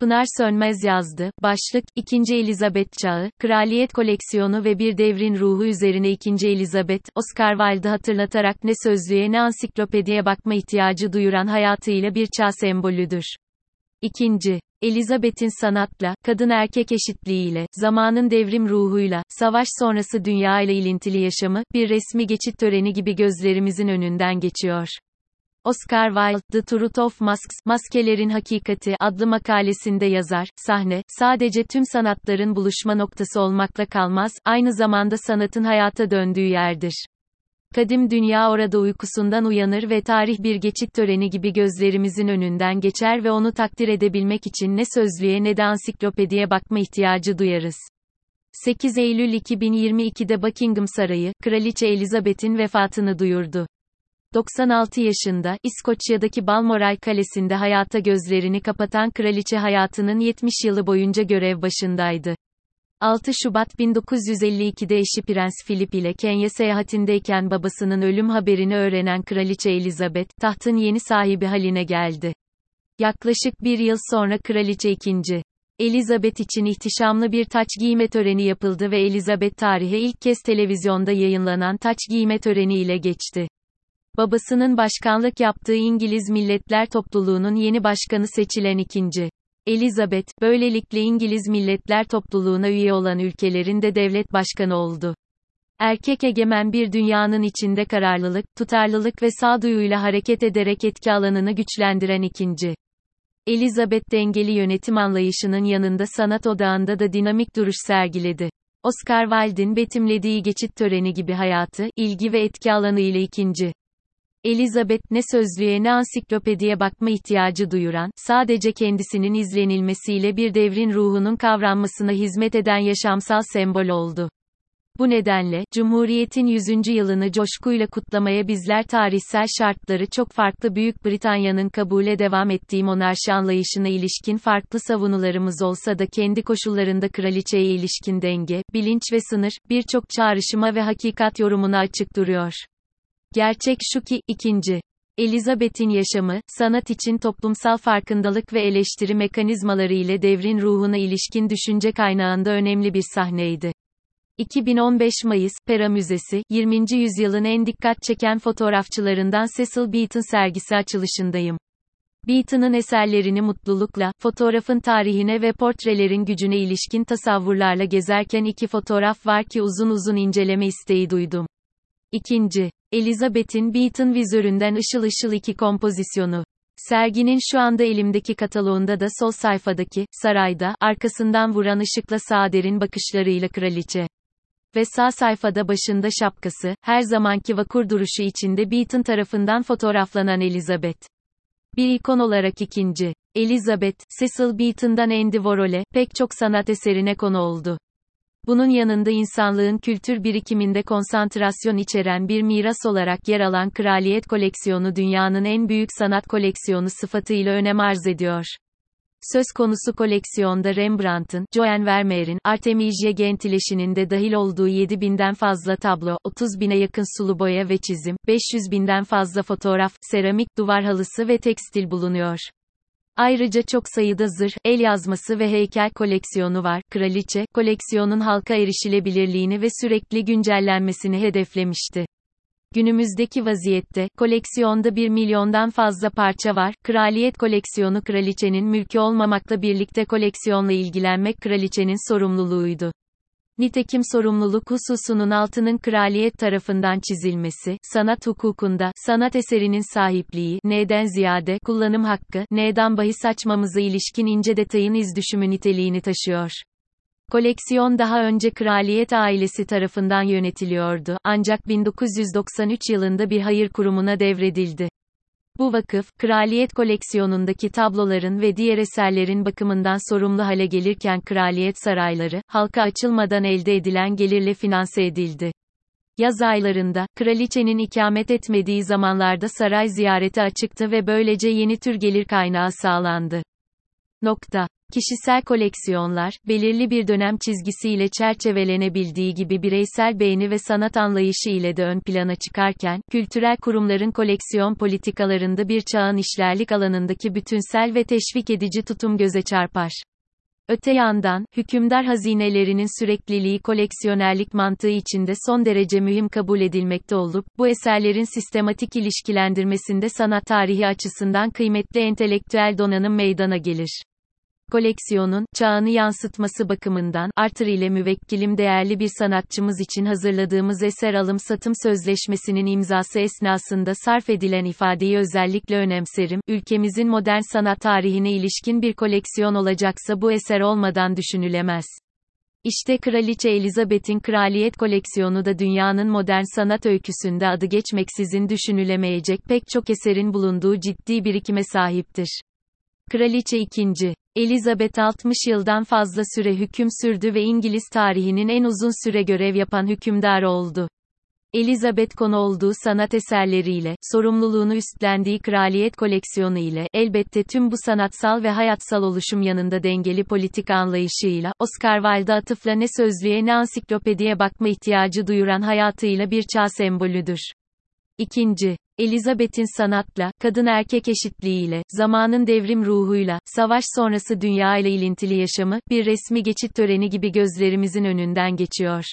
Pınar Sönmez yazdı. Başlık, 2. Elizabeth Çağı, Kraliyet Koleksiyonu ve Bir Devrin Ruhu üzerine 2. Elizabeth, Oscar Wilde hatırlatarak ne sözlüğe ne ansiklopediye bakma ihtiyacı duyuran hayatıyla bir çağ sembolüdür. 2. Elizabeth'in sanatla, kadın-erkek eşitliğiyle, zamanın devrim ruhuyla, savaş sonrası dünya ile ilintili yaşamı, bir resmi geçit töreni gibi gözlerimizin önünden geçiyor. Oscar Wilde, The Truth of Masks, Maskelerin Hakikati adlı makalesinde yazar, sahne, sadece tüm sanatların buluşma noktası olmakla kalmaz, aynı zamanda sanatın hayata döndüğü yerdir. Kadim dünya orada uykusundan uyanır ve tarih bir geçit töreni gibi gözlerimizin önünden geçer ve onu takdir edebilmek için ne sözlüğe ne de ansiklopediye bakma ihtiyacı duyarız. 8 Eylül 2022'de Buckingham Sarayı, Kraliçe Elizabeth'in vefatını duyurdu. 96 yaşında, İskoçya'daki Balmoral Kalesi'nde hayata gözlerini kapatan kraliçe hayatının 70 yılı boyunca görev başındaydı. 6 Şubat 1952'de eşi Prens Philip ile Kenya seyahatindeyken babasının ölüm haberini öğrenen Kraliçe Elizabeth, tahtın yeni sahibi haline geldi. Yaklaşık bir yıl sonra Kraliçe II. Elizabeth için ihtişamlı bir taç giyme töreni yapıldı ve Elizabeth tarihe ilk kez televizyonda yayınlanan taç giyme töreni ile geçti. Babasının başkanlık yaptığı İngiliz Milletler Topluluğu'nun yeni başkanı seçilen ikinci. Elizabeth, böylelikle İngiliz Milletler Topluluğu'na üye olan ülkelerin de devlet başkanı oldu. Erkek egemen bir dünyanın içinde kararlılık, tutarlılık ve sağduyuyla hareket ederek etki alanını güçlendiren ikinci. Elizabeth dengeli yönetim anlayışının yanında sanat odağında da dinamik duruş sergiledi. Oscar Wilde'in betimlediği geçit töreni gibi hayatı, ilgi ve etki alanı ile ikinci. Elizabeth ne sözlüğe ne ansiklopediye bakma ihtiyacı duyuran, sadece kendisinin izlenilmesiyle bir devrin ruhunun kavranmasına hizmet eden yaşamsal sembol oldu. Bu nedenle, Cumhuriyet'in 100. yılını coşkuyla kutlamaya bizler tarihsel şartları çok farklı Büyük Britanya'nın kabule devam ettiği monarşi anlayışına ilişkin farklı savunularımız olsa da kendi koşullarında kraliçeye ilişkin denge, bilinç ve sınır, birçok çağrışıma ve hakikat yorumuna açık duruyor. Gerçek şu ki, ikinci. Elizabeth'in yaşamı, sanat için toplumsal farkındalık ve eleştiri mekanizmaları ile devrin ruhuna ilişkin düşünce kaynağında önemli bir sahneydi. 2015 Mayıs, Pera Müzesi, 20. yüzyılın en dikkat çeken fotoğrafçılarından Cecil Beaton sergisi açılışındayım. Beaton'ın eserlerini mutlulukla, fotoğrafın tarihine ve portrelerin gücüne ilişkin tasavvurlarla gezerken iki fotoğraf var ki uzun uzun inceleme isteği duydum. İkinci. Elizabeth'in Beaton vizöründen ışıl ışıl iki kompozisyonu. Serginin şu anda elimdeki kataloğunda da sol sayfadaki, sarayda, arkasından vuran ışıkla sağ derin bakışlarıyla kraliçe. Ve sağ sayfada başında şapkası, her zamanki vakur duruşu içinde Beaton tarafından fotoğraflanan Elizabeth. Bir ikon olarak ikinci. Elizabeth, Cecil Beaton'dan Andy Warhol'e, pek çok sanat eserine konu oldu. Bunun yanında insanlığın kültür birikiminde konsantrasyon içeren bir miras olarak yer alan Kraliyet Koleksiyonu dünyanın en büyük sanat koleksiyonu sıfatıyla önem arz ediyor. Söz konusu koleksiyonda Rembrandt'ın, Joan Vermeer'in, Artemisia Gentileschi'nin de dahil olduğu 7000'den fazla tablo, 30 bine yakın sulu boya ve çizim, 500 binden fazla fotoğraf, seramik, duvar halısı ve tekstil bulunuyor. Ayrıca çok sayıda zırh, el yazması ve heykel koleksiyonu var. Kraliçe, koleksiyonun halka erişilebilirliğini ve sürekli güncellenmesini hedeflemişti. Günümüzdeki vaziyette, koleksiyonda 1 milyondan fazla parça var. Kraliyet koleksiyonu kraliçenin mülkü olmamakla birlikte koleksiyonla ilgilenmek kraliçenin sorumluluğuydu. Nitekim sorumluluk hususunun altının kraliyet tarafından çizilmesi, sanat hukukunda, sanat eserinin sahipliği, neden ziyade, kullanım hakkı, neden bahis açmamıza ilişkin ince detayın izdüşümü niteliğini taşıyor. Koleksiyon daha önce kraliyet ailesi tarafından yönetiliyordu, ancak 1993 yılında bir hayır kurumuna devredildi. Bu vakıf, kraliyet koleksiyonundaki tabloların ve diğer eserlerin bakımından sorumlu hale gelirken kraliyet sarayları, halka açılmadan elde edilen gelirle finanse edildi. Yaz aylarında, kraliçenin ikamet etmediği zamanlarda saray ziyareti açıktı ve böylece yeni tür gelir kaynağı sağlandı. Nokta. Kişisel koleksiyonlar, belirli bir dönem çizgisiyle çerçevelenebildiği gibi bireysel beğeni ve sanat anlayışı ile de ön plana çıkarken, kültürel kurumların koleksiyon politikalarında bir çağın işlerlik alanındaki bütünsel ve teşvik edici tutum göze çarpar. Öte yandan, hükümdar hazinelerinin sürekliliği koleksiyonerlik mantığı içinde son derece mühim kabul edilmekte olup, bu eserlerin sistematik ilişkilendirmesinde sanat tarihi açısından kıymetli entelektüel donanım meydana gelir koleksiyonun, çağını yansıtması bakımından, Arthur ile müvekkilim değerli bir sanatçımız için hazırladığımız eser alım-satım sözleşmesinin imzası esnasında sarf edilen ifadeyi özellikle önemserim, ülkemizin modern sanat tarihine ilişkin bir koleksiyon olacaksa bu eser olmadan düşünülemez. İşte Kraliçe Elizabeth'in kraliyet koleksiyonu da dünyanın modern sanat öyküsünde adı geçmeksizin düşünülemeyecek pek çok eserin bulunduğu ciddi birikime sahiptir. Kraliçe 2. Elizabeth 60 yıldan fazla süre hüküm sürdü ve İngiliz tarihinin en uzun süre görev yapan hükümdar oldu. Elizabeth konu olduğu sanat eserleriyle, sorumluluğunu üstlendiği kraliyet koleksiyonu ile, elbette tüm bu sanatsal ve hayatsal oluşum yanında dengeli politik anlayışıyla, Oscar Wilde atıfla ne sözlüğe ne ansiklopediye bakma ihtiyacı duyuran hayatıyla bir çağ sembolüdür. İkinci, Elizabeth'in sanatla, kadın-erkek eşitliğiyle, zamanın devrim ruhuyla, savaş sonrası dünya ile ilintili yaşamı, bir resmi geçit töreni gibi gözlerimizin önünden geçiyor.